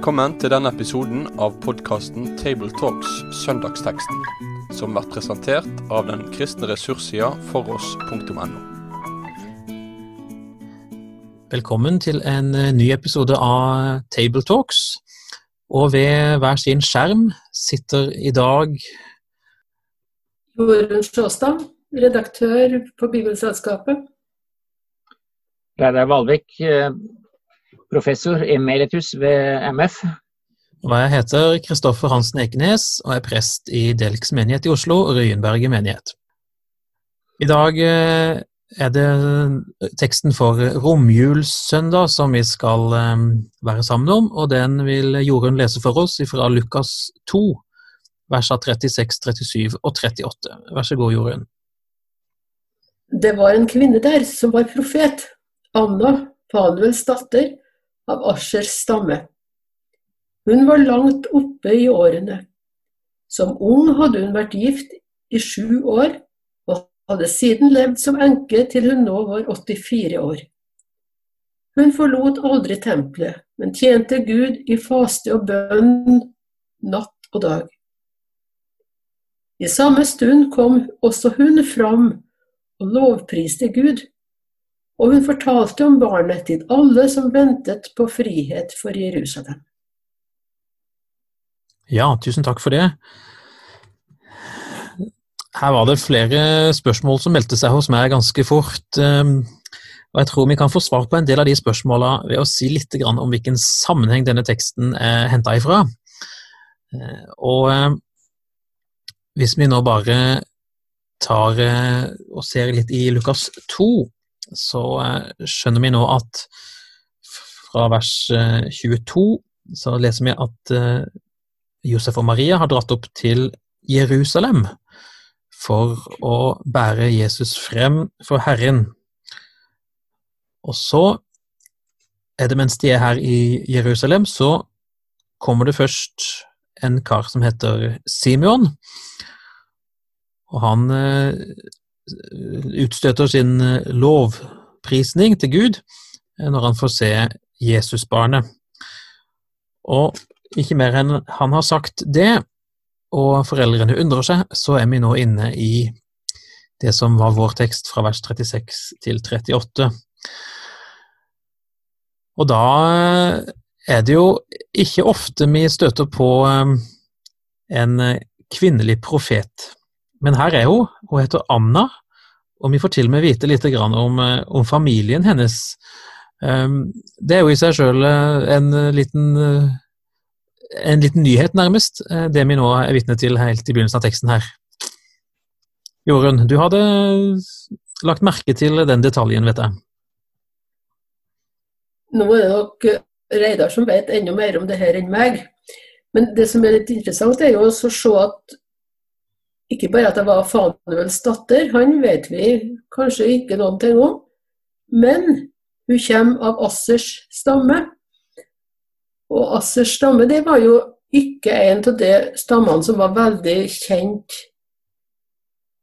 Velkommen til denne episoden av podkasten Tabletalks Søndagsteksten, som blir presentert av den kristne ressurssida foross.no. Velkommen til en eh, ny episode av Tabletalks. Og ved hver sin skjerm sitter i dag Jorunn Sjåstad, redaktør på Bibelselskapet. Reidar Valvik, eh, professor emeritus ved MF. Og jeg heter Kristoffer Hansen Ekenes og er prest i Delks menighet i Oslo og Ryenberget menighet. I dag eh, er det teksten for romjulssøndag som vi skal eh, være sammen om, og den vil Jorunn lese for oss fra Lukas 2, versene 36, 37 og 38. Vær så god, Jorunn. Det var en kvinne der som var profet, Anna, Fanuels datter, av Aschers stamme. Hun var langt oppe i årene. Som ung hadde hun vært gift i sju år, og hadde siden levd som enke til hun nå var 84 år. Hun forlot aldri tempelet, men tjente Gud i faste og bønn natt og dag. I samme stund kom også hun fram og lovpriste Gud, og hun fortalte om barnet til alle som ventet på frihet for Jerusalem. Ja, tusen takk for det. Her var det flere spørsmål som meldte seg hos meg ganske fort. ehm, Og jeg tror vi kan få svar på en del av de spørsmåla ved å si litt om hvilken sammenheng denne teksten er henta ifra. Eh, Og eh, hvis vi nå bare tar eh, og ser litt i Lukas 2, så skjønner vi nå at fra vers 22 så leser vi at Josef og Maria har dratt opp til Jerusalem for å bære Jesus frem for Herren. Og så er det mens de er her i Jerusalem, så kommer det først en kar som heter Simeon. Og han utstøter sin lovprisning til Gud når han får se Jesusbarnet. Og ikke mer enn han har sagt det, og foreldrene undrer seg, så er vi nå inne i det som var vår tekst fra vers 36 til 38. Og da er det jo ikke ofte vi støter på en kvinnelig profet. Men her er hun. Hun heter Anna, og vi får til og med vite litt om, om familien hennes. Det er jo i seg sjøl en liten en liten nyhet, nærmest, det vi nå er vitne til helt i begynnelsen av teksten her. Jorunn, du hadde lagt merke til den detaljen, vet jeg. Nå er det nok Reidar som vet enda mer om det her enn meg. Men det som er litt interessant, er jo å se at ikke bare at det var Fanuels datter, han vet vi kanskje ikke noen ting om. Men hun kommer av Assers stamme. Og Assers stamme det var jo ikke en av de stammene som var veldig kjent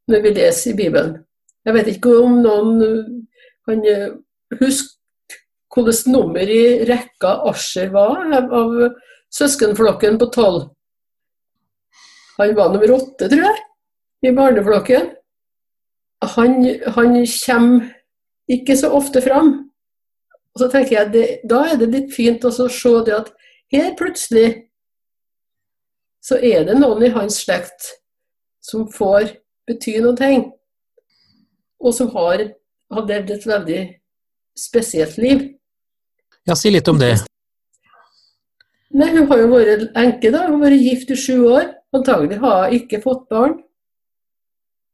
når vi leser i Bibelen. Jeg vet ikke om noen kan huske hvilket nummer i rekka Asher var av søskenflokken på tolv. Han var nummer åtte, tror jeg, i barneflokken. Han, han kommer ikke så ofte fram. Og så tenker jeg, det, Da er det litt fint å se det at her plutselig så er det noen i hans slekt som får bety noen ting, og som har, har levd et veldig spesielt liv. Ja, si litt om det. Nei, Hun har jo vært enke, da. Hun har vært gift i sju år. Antagelig har hun ikke fått barn.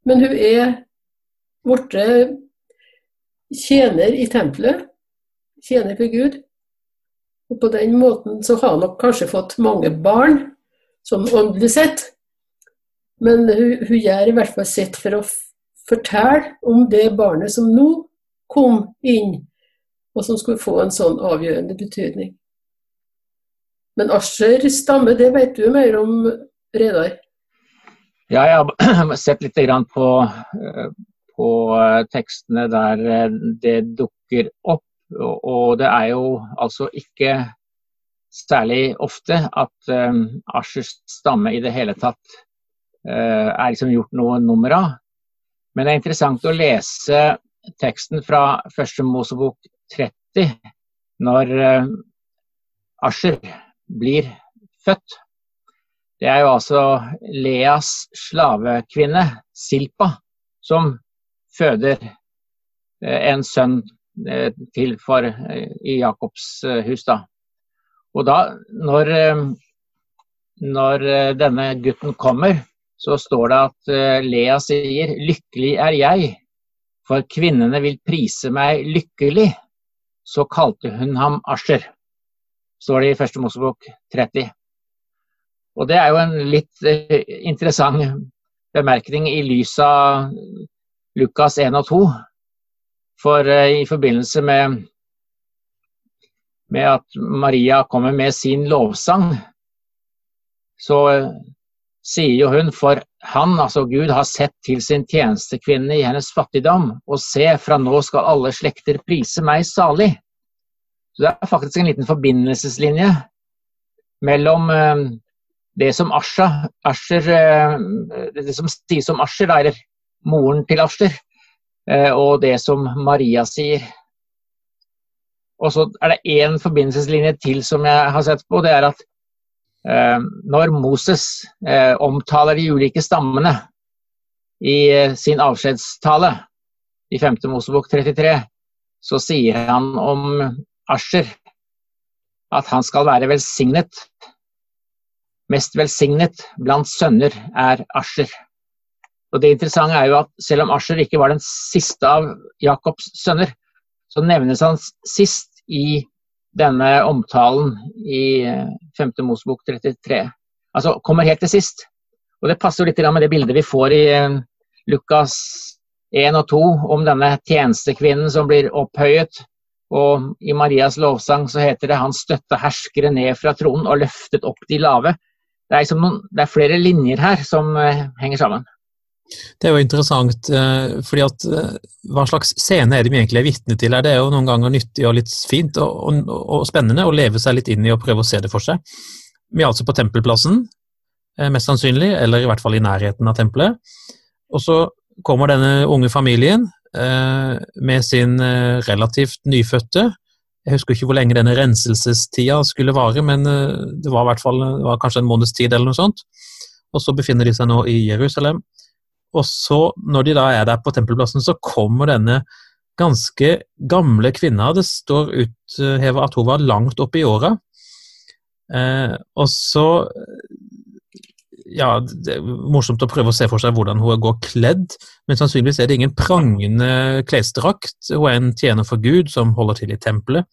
Men hun er blitt tjener i tempelet. Tjener for Gud. Og på den måten så har hun nok kanskje fått mange barn, sånn åndelig sett. Men hun, hun, gjør i hvert fall sitt for å fortelle om det barnet som nå kom inn, og som skulle få en sånn avgjørende betydning. Men Asher stamme, det vet du mer om, Reidar? Jeg har sett litt på, på tekstene der det dukker opp. Og det er jo altså ikke særlig ofte at um, Aschers stamme i det hele tatt uh, er liksom gjort noe nummer av. Men det er interessant å lese teksten fra første Mosebok 30 når uh, Asher blir født. Det er jo altså Leas slavekvinne, Silpa, som føder uh, en sønn til for i Jakobs hus. da. Og da, når, eh, når eh, denne gutten kommer, så står det at eh, Lea sier 'lykkelig er jeg, for kvinnene vil prise meg lykkelig'. Så kalte hun ham Asher, står det i første Mosebok 30. Og det er jo en litt interessant bemerkning i lys av Lukas 1 og 2. For i forbindelse med med at Maria kommer med sin lovsang, så eh, sier jo hun for han, altså Gud, har sett til sin tjenestekvinne i hennes fattigdom, og se, fra nå skal alle slekter prise meg salig. Så Det er faktisk en liten forbindelseslinje mellom eh, det som Asha, Asher, eh, det som sies om Asher, eller moren til Asher, og det som Maria sier. Og så er det én forbindelseslinje til som jeg har sett på. Det er at eh, når Moses eh, omtaler de ulike stammene i eh, sin avskjedstale i 5. Mosebok 33, så sier han om Asher at han skal være velsignet. Mest velsignet blant sønner er Asher. Og Det interessante er jo at selv om Asher ikke var den siste av Jakobs sønner, så nevnes han sist i denne omtalen i 5. Eh, Mosebok 33. Altså kommer helt til sist. Og Det passer litt med det bildet vi får i eh, Lukas 1 og 2 om denne tjenestekvinnen som blir opphøyet. Og I Marias lovsang så heter det 'Han støtta herskere ned fra tronen og løftet opp de lave'. Det er, liksom noen, det er flere linjer her som uh, henger sammen. Det er jo interessant, eh, fordi at eh, hva slags scene er vi egentlig er vitne til her? Det er jo noen ganger nyttig og litt fint og, og, og, spennende å leve seg litt inn i og prøve å se det for seg. Vi er altså på Tempelplassen, eh, mest sannsynlig, eller i hvert fall i nærheten av tempelet. Og så kommer denne unge familien med sin relativt nyfødte. Jeg husker ikke hvor lenge denne renselsestida skulle vare, men det var i hvert fall var kanskje en måneds tid eller noe sånt. Og så befinner de seg nå i Jerusalem. Og så, når de da er der på tempelplassen, så kommer denne ganske gamle kvinna. Det står utheva at hun var langt oppe i åra. Eh, og så Ja, det er morsomt å prøve å se for seg hvordan hun går kledd, men sannsynligvis er det ingen prangende klesdrakt. Hun er en tjener for Gud som holder til i tempelet.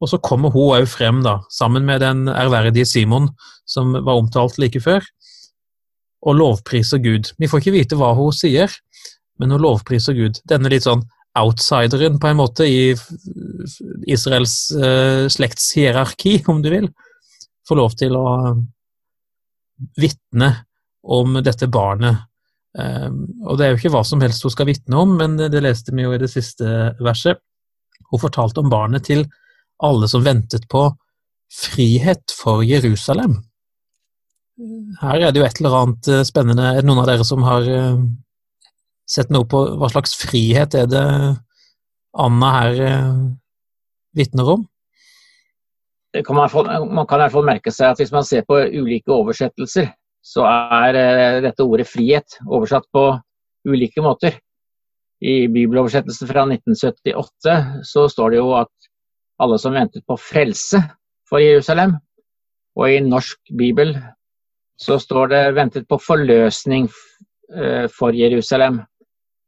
Og så kommer hun òg frem, da, sammen med den ærverdige Simon som var omtalt like før og lovpriser Gud. Vi får ikke vite hva hun sier, men hun lovpriser Gud. Denne litt sånn outsideren, på en måte, i Israels uh, slektshierarki, om du vil, får lov til å vitne om dette barnet. Um, og det er jo ikke hva som helst hun skal vitne om, men det leste vi jo i det siste verset. Hun fortalte om barnet til alle som ventet på frihet for Jerusalem. Her er det jo et eller annet eh, spennende. Er det noen av dere som har eh, sett noe på hva slags frihet er det Anna her eh, vitner om? Kan man, man, kan i hvert fall merke seg at hvis man ser på ulike oversettelser, så er dette ordet frihet oversatt på ulike måter. I bibeloversettelsen fra 1978 så står det jo at alle som ventet på frelse for Jerusalem. Og i norsk bibel så står det 'ventet på forløsning eh, for Jerusalem'.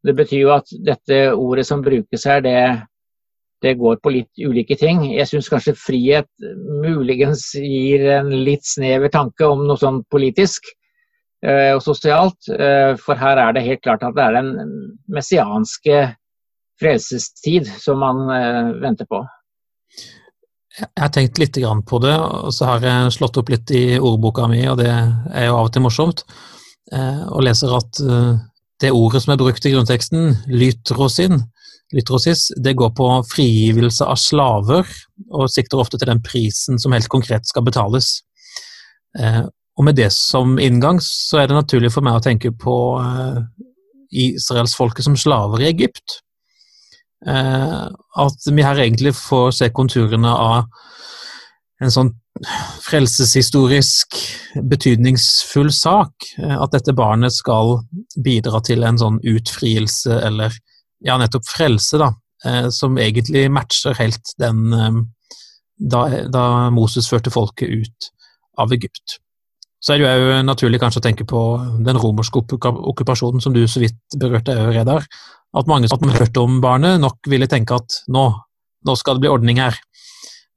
Det betyr jo at dette ordet som brukes her, det, det går på litt ulike ting. Jeg syns kanskje frihet muligens gir en litt snever tanke om noe sånn politisk eh, og sosialt. Eh, for her er det helt klart at det er den messianske frelsestid som man venter på. Jeg har tenkt litt på det, og så har jeg slått opp litt i ordboka mi, og det er jo av og til morsomt, eh, og leser at eh, det ordet som er brukt i grunnteksten, lytrosin, Lytrosis, det går på frigivelse av slaver, og sikter ofte til den prisen som helt konkret skal betales. Eh, og med det som inngang, så er det naturlig for meg å tenke på eh, israelsfolket som slaver i Egypt. Eh, at vi her egentlig får se konturene av en sånn frelseshistorisk betydningsfull sak. At dette barnet skal bidra til en sånn utfrielse, eller ja, nettopp frelse, da, som egentlig matcher helt den da, da Moses førte folket ut av Egypt. Så er det jo naturlig kanskje å tenke på den romerske okkupasjonen som du så vidt berørte, Redar. At mange som har hørt om barnet, nok ville tenke at nå, nå skal det bli ordning her.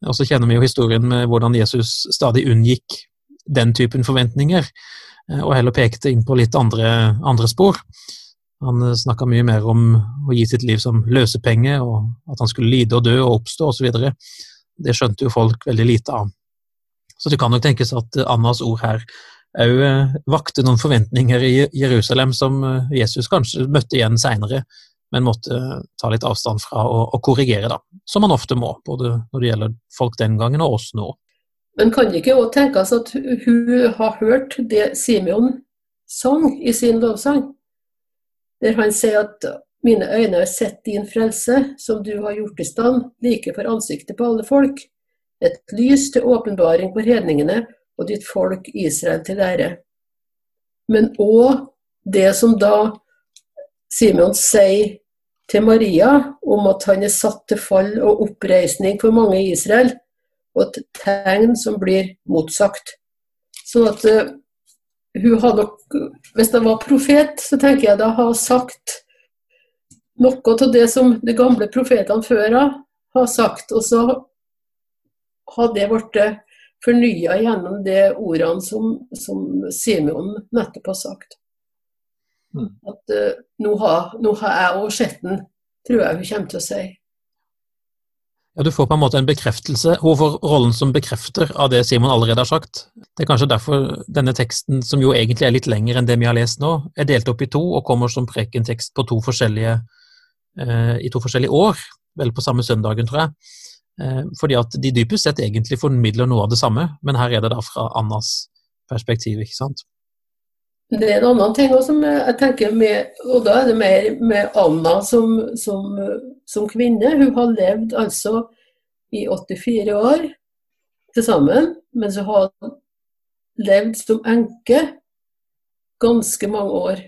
Og så kjenner vi jo historien med hvordan Jesus stadig unngikk den typen forventninger, eh, og heller pekte inn på litt andre, andre spor. Han snakka mye mer om å gi sitt liv som løsepenge, og at han skulle lide og dø og oppstå osv. Det skjønte jo folk veldig lite av. Så det kan nok tenkes at Annas ord her òg eh, vakte noen forventninger i Jerusalem som eh, Jesus kanskje møtte igjen seinere, men måtte ta litt avstand fra og korrigere, da. Som han ofte må, både når det gjelder folk den gangen og oss nå. Men kan det ikke òg tenkes at hun har hørt det Simeon sang i sin lovsang? Der han sier at mine øyne har sett din frelse, som du har gjort i stand, like for ansiktet på alle folk et lys til åpenbaring for hedningene og ditt folk Israel til ære. Men òg det som da Simon sier til Maria om at han er satt til fall og oppreisning for mange i Israel, og et tegn som blir motsagt. Så at uh, hun har nok Hvis det var profet, så tenker jeg da har sagt noe av det som de gamle profetene før har sagt. Og så har det blitt fornya gjennom de ordene som, som Simeon nettopp har sagt. Mm. At uh, nå, har, nå, har, jeg òg sett den, tror jeg hun kommer til å si. Ja, Du får på en måte en bekreftelse. Hun får rollen som bekrefter av det Simon allerede har sagt. Det er kanskje derfor denne teksten, som jo egentlig er litt lengre enn det vi har lest nå, er delt opp i to og kommer som prekentekst på to forskjellige, eh, i to forskjellige år. Vel på samme søndagen, tror jeg. Eh, fordi at de dypest sett egentlig formidler noe av det samme, men her er det da fra Annas perspektiv, ikke sant? Det er en annen ting også, jeg tenker med, og da er det mer med Anna som, som, som kvinne. Hun har levd altså i 84 år til sammen, mens hun har levd som enke ganske mange år.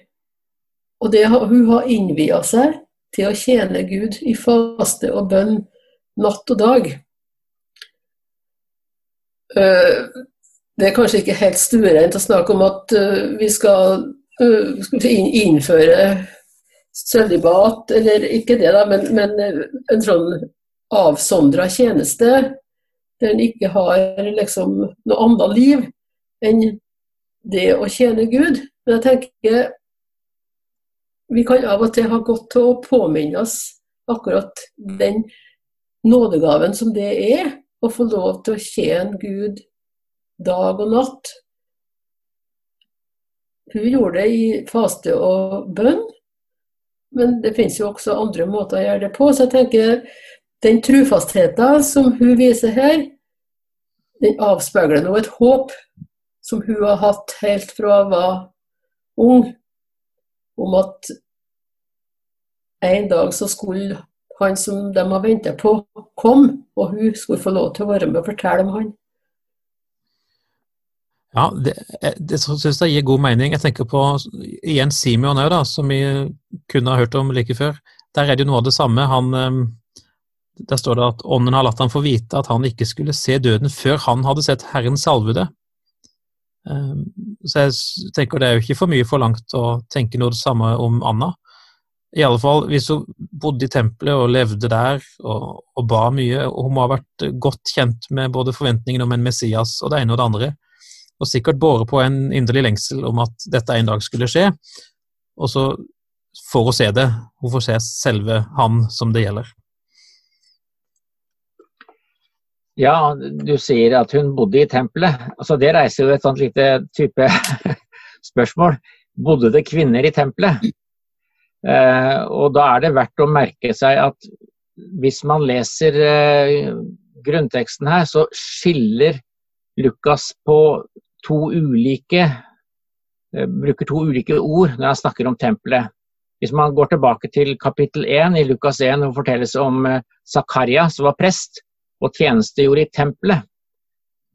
Og det, hun har innvia seg til å tjene Gud i faste og bønn natt og dag. Eh, det er kanskje ikke helt stuereint å snakke om at eh, vi skal eh, innføre sølibat, eller ikke det, da, men, men en sånn avsondra tjeneste der en ikke har liksom noe annet liv enn det å tjene Gud. Men jeg tenker vi kan av og til ha godt til å påminne oss akkurat den nådegaven som det er å få lov til å tjene Gud dag og natt. Hun gjorde det i faste og bønn, men det finnes jo også andre måter å gjøre det på. Så jeg tenker den trufastheten som hun viser her, den avspeiler nå et håp som hun har hatt helt fra hun var ung, om at en dag så skulle han som de har venta på, komme, og hun skulle få lov til å være med og fortelle om han. Ja, det, det syns jeg gir god mening. Jeg tenker på igjen Simeon òg, som vi kunne ha hørt om like før. Der er det jo noe av det samme. Han, eh, der står det at ånden har latt ham få vite at han ikke skulle se døden før han hadde sett Herren salvede. Eh, så jeg tenker det er jo ikke for mye forlangt å tenke noe det samme om Anna. I alle fall hvis hun bodde i tempelet og levde der og, og ba mye. og Hun må ha vært godt kjent med både forventningene om en Messias og det ene og det andre. Og sikkert båret på en inderlig lengsel om at dette en dag skulle skje. Og så får hun se det. Hun får se selve han som det gjelder. Ja, du sier at hun bodde i tempelet. Altså, det reiser jo et sånt lite type spørsmål. Bodde det kvinner i tempelet? Eh, og da er det verdt å merke seg at hvis man leser eh, grunnteksten her, så skiller Lukas på to ulike eh, bruker to ulike ord når han snakker om tempelet. Hvis man går tilbake til kapittel 1 i Lukas 1 hvor det fortelles om Zakaria som var prest og tjenestegjorde i tempelet,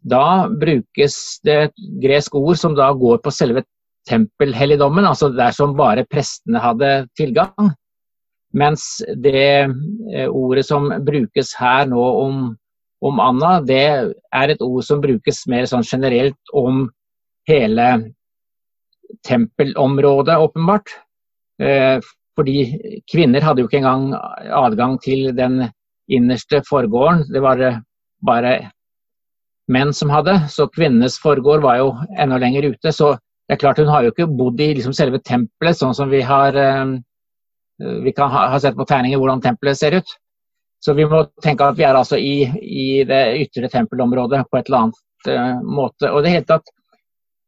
da brukes det et gresk ord som da går på selve tempelhelligdommen, altså der som bare prestene hadde tilgang. Mens det eh, ordet som brukes her nå om, om Anna, det er et ord som brukes mer sånn generelt om hele tempelområdet, åpenbart. Eh, fordi kvinner hadde jo ikke engang adgang til den innerste forgården. Det var bare menn som hadde, så kvinnenes forgård var jo enda lenger ute. Så det er klart Hun har jo ikke bodd i liksom selve tempelet, sånn som vi har eh, vi kan ha sett på tegninger hvordan tempelet ser ut. Så vi må tenke at vi er altså i, i det ytre tempelområdet på et eller annet uh, måte. Og det hele tatt,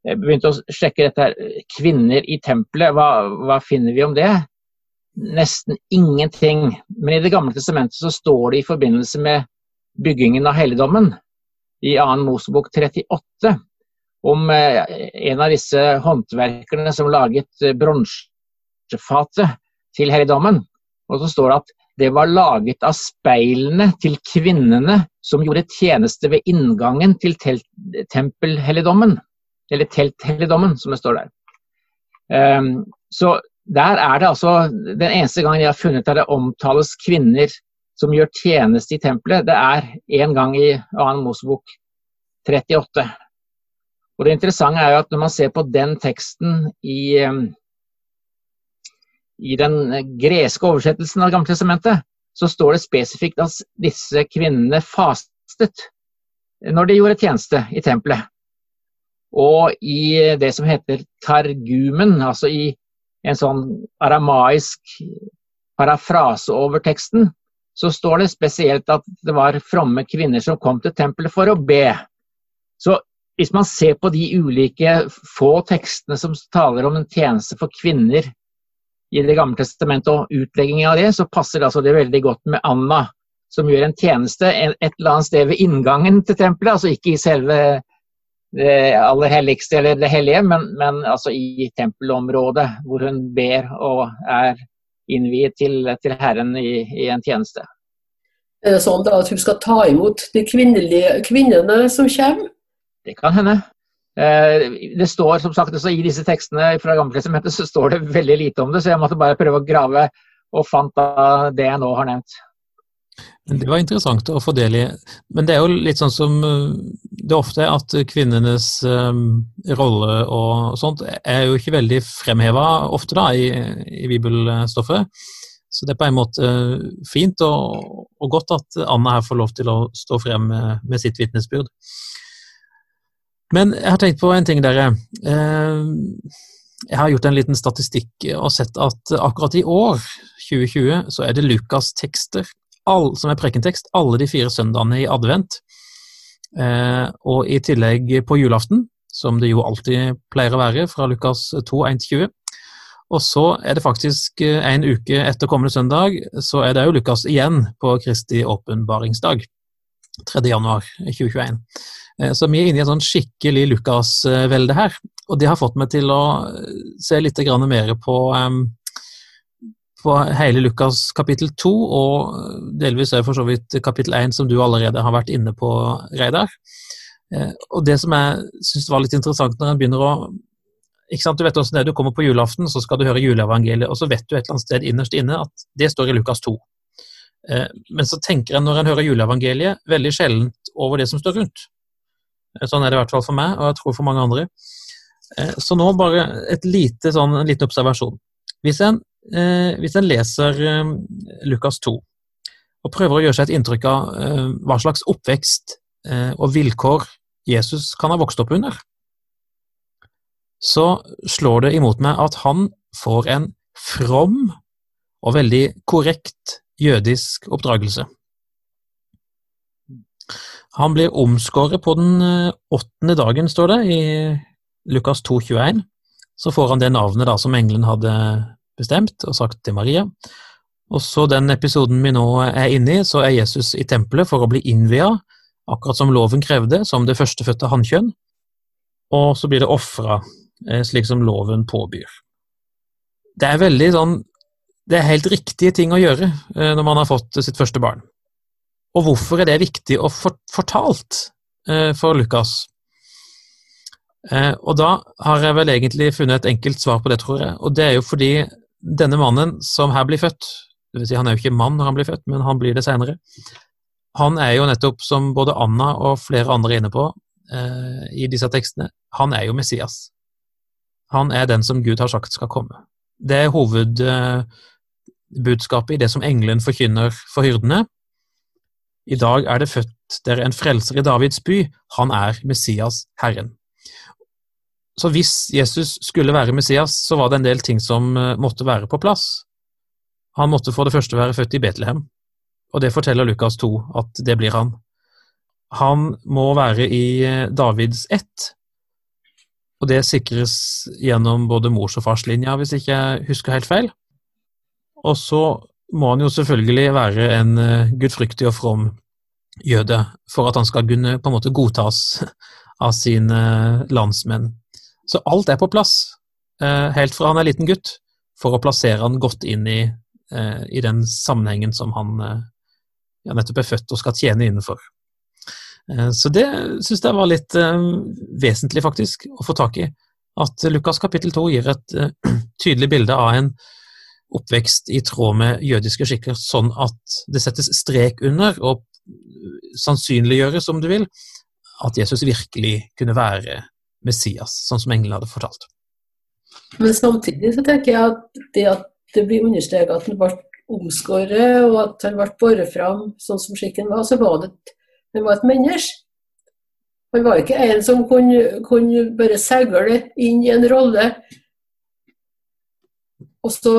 jeg begynte å sjekke dette her. Kvinner i tempelet, hva, hva, finner vi om det? Nesten ingenting. Men i Det gamle testamentet så står det i forbindelse med byggingen av helligdommen i 2. Mosebok 38 om eh, en av disse håndverkerne som laget eh, bronsefatet til helligdommen. Og så står det at det var laget av speilene til kvinnene som gjorde tjeneste ved inngangen til tempelhelligdommen. Eller telthelligdommen, som det står der. Um, så der er det altså Den eneste gangen jeg har funnet der det omtales kvinner som gjør tjeneste i tempelet, det er én gang i 2. Mosebok 38. Og det interessante er jo at når man ser på den teksten i, i den greske oversettelsen av gamle testamentet, så står det spesifikt at disse kvinnene fastet når de gjorde tjeneste i tempelet. Og i det som heter targumen, altså i en sånn aramaisk parafrase over teksten, så står det spesielt at det var fromme kvinner som kom til tempelet for å be. Så hvis man ser på de ulike få tekstene som taler om en tjeneste for kvinner i Det gamle testamentet og utleggingen av det, så passer det, altså det veldig godt med Anna, som gjør en tjeneste et eller annet sted ved inngangen til tempelet. Altså ikke i selve det aller helligste eller det hellige, men, men altså i tempelområdet, hvor hun ber og er innviet til, til Herren i, i, en tjeneste. Er det sånn at hun skal ta imot de kvinnene som kommer? Det kan hende. Eh, det står som sagt også I disse tekstene fra Gammeltestamentet så står det veldig lite om det, så jeg måtte bare prøve å grave og fant da det jeg nå har nevnt. Det var interessant å få del i. Men det er jo litt sånn som eh, det ofte er, at kvinnenes um, rolle og sånt er jo ikke veldig fremheva ofte da i, i, bibelstoffet. Så det er på en måte fint og, og, godt at Anna her får lov til å stå frem med, med sitt vitnesbyrd. Men jeg har tenkt på en ting, dere. Eh, jeg har gjort en liten statistikk og sett at akkurat i år, 2020, så er det Lukas-tekster som er prekentekst alle de fire søndagene i advent. Eh, og i tillegg på julaften, som det jo alltid pleier å være, fra Lukas 2, 1-20. Og så er det faktisk en uke etter kommende søndag, så er det jo Lukas igjen på Kristi åpenbaringsdag. 3. januar 2021. Eh, så vi er inne i en sånn skikkelig Lukas-velde her. Og det har fått meg til å eh, se litt mer på, på hele Lukas kapittel 2, og delvis òg for så vidt kapittel 1, som du allerede har vært inne på, Reidar. Eh, og det som jeg syns var litt interessant når en begynner å ikke sant, Du vet hvordan det er, du kommer på julaften, så skal du høre juleevangeliet, og så vet du et eller annet sted innerst inne at det står i Lukas 2. Men så tenker en når en hører juleevangeliet, veldig sjeldent over det som står rundt. Sånn er det i hvert fall for meg, og jeg tror for mange andre. Eh, så nå bare et lite, sånn, en liten observasjon. Hvis en, eh, hvis en leser eh, Lukas 2 og prøver å gjøre seg et inntrykk av hva slags oppvekst og vilkår Jesus kan ha vokst opp under, så slår det imot meg at han får en from og veldig korrekt jødisk oppdragelse. Han blir omskåret på den eh, åttende dagen, står det, i Lukas 2, 21. Så får han det navnet da som engelen hadde bestemt og sagt til Maria. Og så den episoden vi nå er inne i, så er Jesus i tempelet for å bli innvia, akkurat som loven krevde, som det førstefødte hannkjønn. Og så blir det ofra, eh, slik som loven påbyr. Det er veldig sånn Det er helt riktige ting å gjøre eh, når man har fått sitt første barn. Og hvorfor er det viktig og fortalt eh, for Lukas? Og da har jeg vel egentlig funnet et enkelt svar på det, tror jeg. Og det er jo fordi denne mannen som her blir født, vil si han er jo ikke mann når han blir født, men han blir det senere, han er jo nettopp, som både Anna og flere andre er inne på eh, i disse tekstene, han er jo Messias. Han er den som Gud har sagt skal komme. Det er hovedbudskapet eh, i det som engelen forkynner for hyrdene. I dag er det født dere en frelser i Davids by, han er Messias, Herren. Så hvis Jesus skulle være Messias, så var det en del ting som eh, måtte være på plass. Han måtte for det første være født i Betlehem, og det forteller Lukas 2 at det blir han. Han må være i eh, Davids ett, og det sikres gjennom både mors- og farslinja, hvis ikke jeg husker helt feil. Og så må han jo selvfølgelig være en eh, gudfryktig og from jøde for at han skal kunne på en måte godtas av sine landsmenn. Så alt er på plass, eh, helt fra han er liten gutt, for å plassere han godt inn i, i den sammenhengen som han ja, nettopp er født og skal tjene innenfor. Eh, så det syns jeg var litt vesentlig, faktisk, å få tak i. At Lukas kapittel 2 gir et tydelig bilde av en oppvekst i tråd med jødiske skikker, sånn at det settes strek under og sannsynliggjøres, om du vil, at Jesus virkelig kunne være Messias, sånn som englene hadde fortalt. Men samtidig så tenker jeg at det at det blir understreket at han ble omskåret, og at han ble båret fram sånn som skikken var, så var det det var et menneske. Han var ikke en som kunne, kunne bare seile inn i en rolle og, så,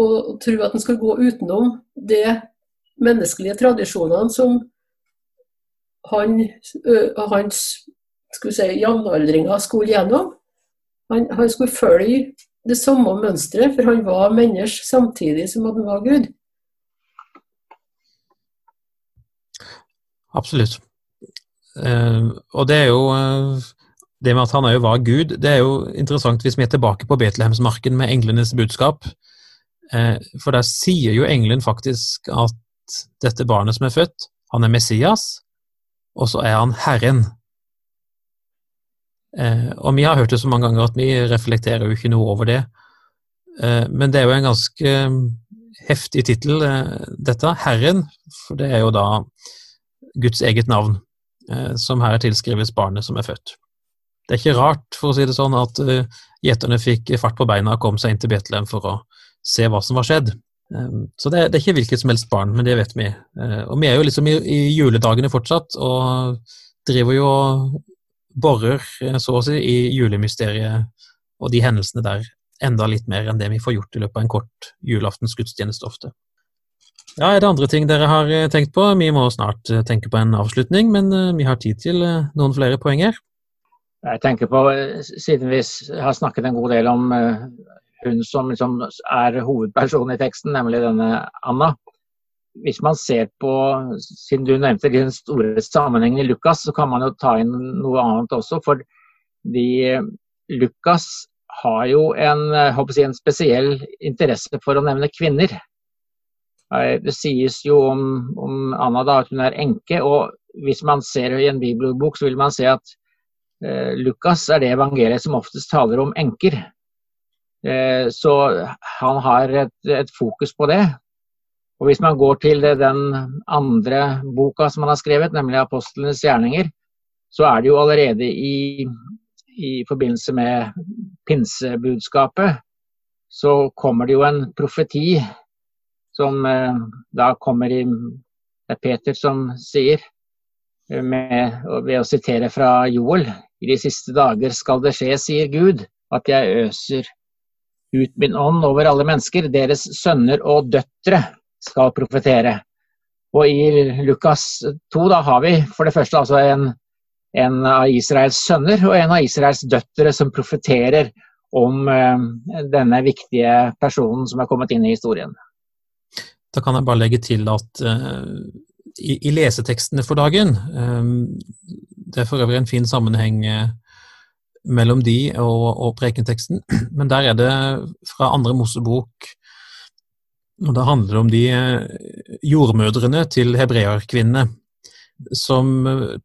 og, tro at han skal gå utenom de menneskelige tradisjonene som han, ø, hans skulle si, jevnaldringer skulle gjennom. Han, han skulle følge det samme mønsteret, for han var menneske samtidig som han var Gud. Absolutt. Uh, og det er jo uh, Det med at han òg var Gud, det er jo interessant hvis vi er tilbake på Betlehemsmarken med englenes budskap. Uh, for der sier jo engelen faktisk at dette barnet som er født, han er Messias, og så er han Herren. Eh, og vi har hørt det så mange ganger at vi reflekterer jo ikke noe over det. Eh, men det er jo en ganske eh, heftig tittel, eh, dette. Herren, for det er jo da Guds eget navn, eh, som her tilskrives barnet som er født. Det er ikke rart, for å si det sånn, at eh, gjeterne fikk fart på beina og kom seg inn til Betlehem for å se hva som var skjedd. Så det, det, er ikke hvilket som helst barn, men det vet vi. Og vi er jo liksom i, i juledagene fortsatt, og driver jo og borer eh, så å si i julemysteriet og de hendelsene der enda litt mer enn det vi får gjort i løpet av en kort julaftens gudstjeneste ofte. Ja, Er det andre ting dere har eh, tenkt på? Vi må snart eh, tenke på en avslutning, men vi har tid til noen flere poenger. Jeg tenker på, Siden vi har snakket en god del om hun som liksom er hovedpersonen i teksten, nemlig denne Anna, hvis man ser på, siden du nevnte den store sammenhengen i Lukas, så kan man jo ta inn noe annet også. For de, Lukas har jo en, jeg, en, spesiell interesse for å nevne kvinner. Det sies jo om, om Anna da, at hun er enke. og Hvis man ser i en bibelbok, så vil man se at eh, Lukas er det evangeliet som oftest taler om enker. Eh, så han har et, et fokus på det. Og Hvis man går til den andre boka som han har skrevet, nemlig 'Apostlenes gjerninger', så er det jo allerede i, i forbindelse med pinsebudskapet, så kommer det jo en profeti som eh, da kommer i Det er Peter som sier, eh, med, ved å sitere fra Joel, i de siste dager skal det skje, sier Gud, at jeg øser ut min ånd over alle mennesker, deres sønner og døtre skal profetere. Og i Lukas 2 da har vi for det første altså en, en av Israels sønner og en av Israels døtre som profeterer om denne viktige personen som er kommet inn i historien. Da kan jeg bare legge til at i, i lesetekstene for dagen Det er for øvrig en fin sammenheng mellom de og, og prekenteksten, men der er det fra andre Mosebok og Da handler det om de jordmødrene til hebreerkvinnene som eh,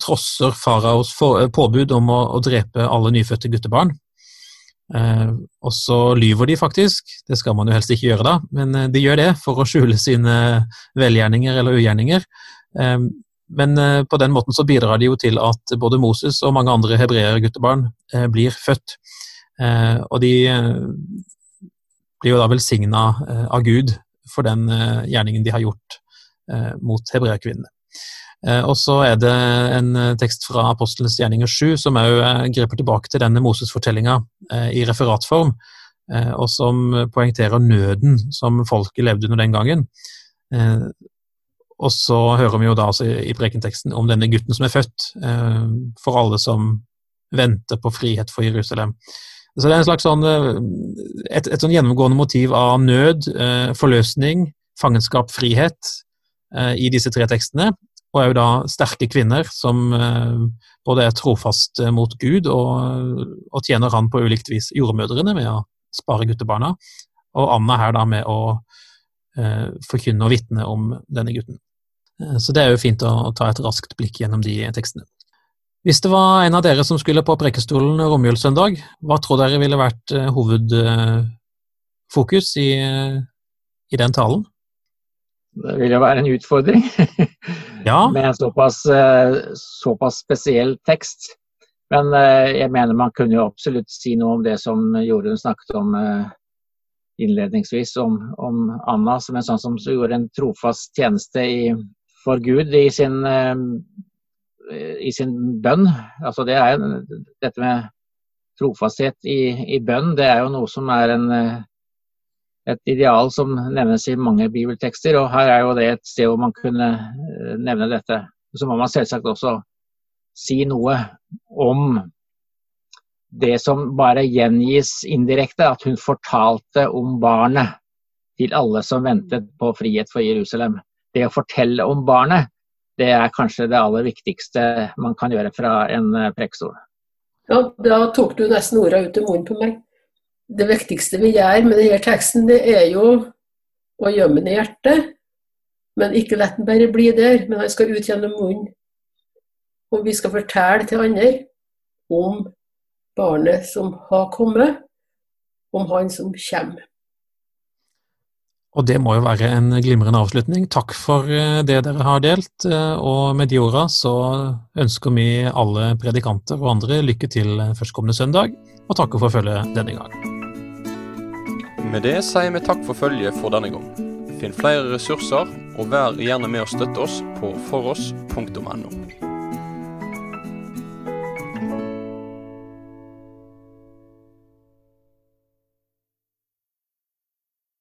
trosser faraos eh, påbud om å, å drepe alle nyfødte guttebarn. Eh, og så lyver de faktisk, det skal man jo helst ikke gjøre da, men eh, de gjør det for å skjule sine velgjerninger eller ugjerninger. Eh, men eh, på den måten så bidrar de jo til at både Moses og mange andre hebreerguttebarn guttebarn blir født. og de blir jo da velsigna av Gud for den gjerningen de har gjort mot hebreerkvinnene. Eh, og så er det en eh, tekst fra Apostelens gjerninger 7 som òg eh, griper tilbake til denne Moses-fortellinga i referatform, og som poengterer nøden som folket levde under den gangen. Og så hører vi jo da altså i prekenteksten om denne gutten som er født, for alle som venter på frihet for Jerusalem. Så det er en slags sånn, et, et sånn gjennomgående motiv av nød, forløsning, fangenskap, frihet i disse tre tekstene og er jo da sterke kvinner som eh, både er trofast eh, mot Gud og, og, tjener han på ulikt vis. Jordmødrene med å spare guttebarna, og Anna her da med å eh, forkynne og vitne om denne gutten. Eh, så det er jo fint å, ta et raskt blikk gjennom de tekstene. Hvis det var en av dere som skulle på Prekestolen romjulssøndag, hva tror dere ville vært eh, hovedfokus i, i den talen? Det vil jo være en utfordring ja. med en såpass, eh, såpass, spesiell tekst. Men jeg mener man kunne jo absolutt si noe om det som Jorunn snakket om innledningsvis, om, om, Anna som en sånn som gjorde en trofast tjeneste i, for Gud i sin, i sin bønn. Altså det er, dette med trofasthet i, i bønn, det er jo noe som er en et ideal som nevnes i mange bibeltekster. og Her er jo det et sted hvor man kunne eh, nevne dette. Så må man selvsagt også si noe om det som bare gjengis indirekte, at hun fortalte om barnet til alle som ventet på frihet for Jerusalem. Det å fortelle om barnet, det er kanskje det aller viktigste man kan gjøre fra en eh, prekestol. Ja, da tok du nesten orda ut i munnen på meg det viktigste vi gjør med denne teksten, det er jo å gjemme den i hjertet. Men ikke la den bare bli der, men han skal ut gjennom munnen. Og vi skal fortelle til andre om barnet som har kommet, om han som kommer. Og det må jo være en glimrende avslutning. Takk for eh, det dere har delt. Eh, og med de orda så ønsker vi alle predikanter og andre lykke til førstkommende søndag, og takker for følget denne gang. Med det sier vi takk for følget for denne gang. Finn flere ressurser, og vær gjerne med å støtte oss på foross.no.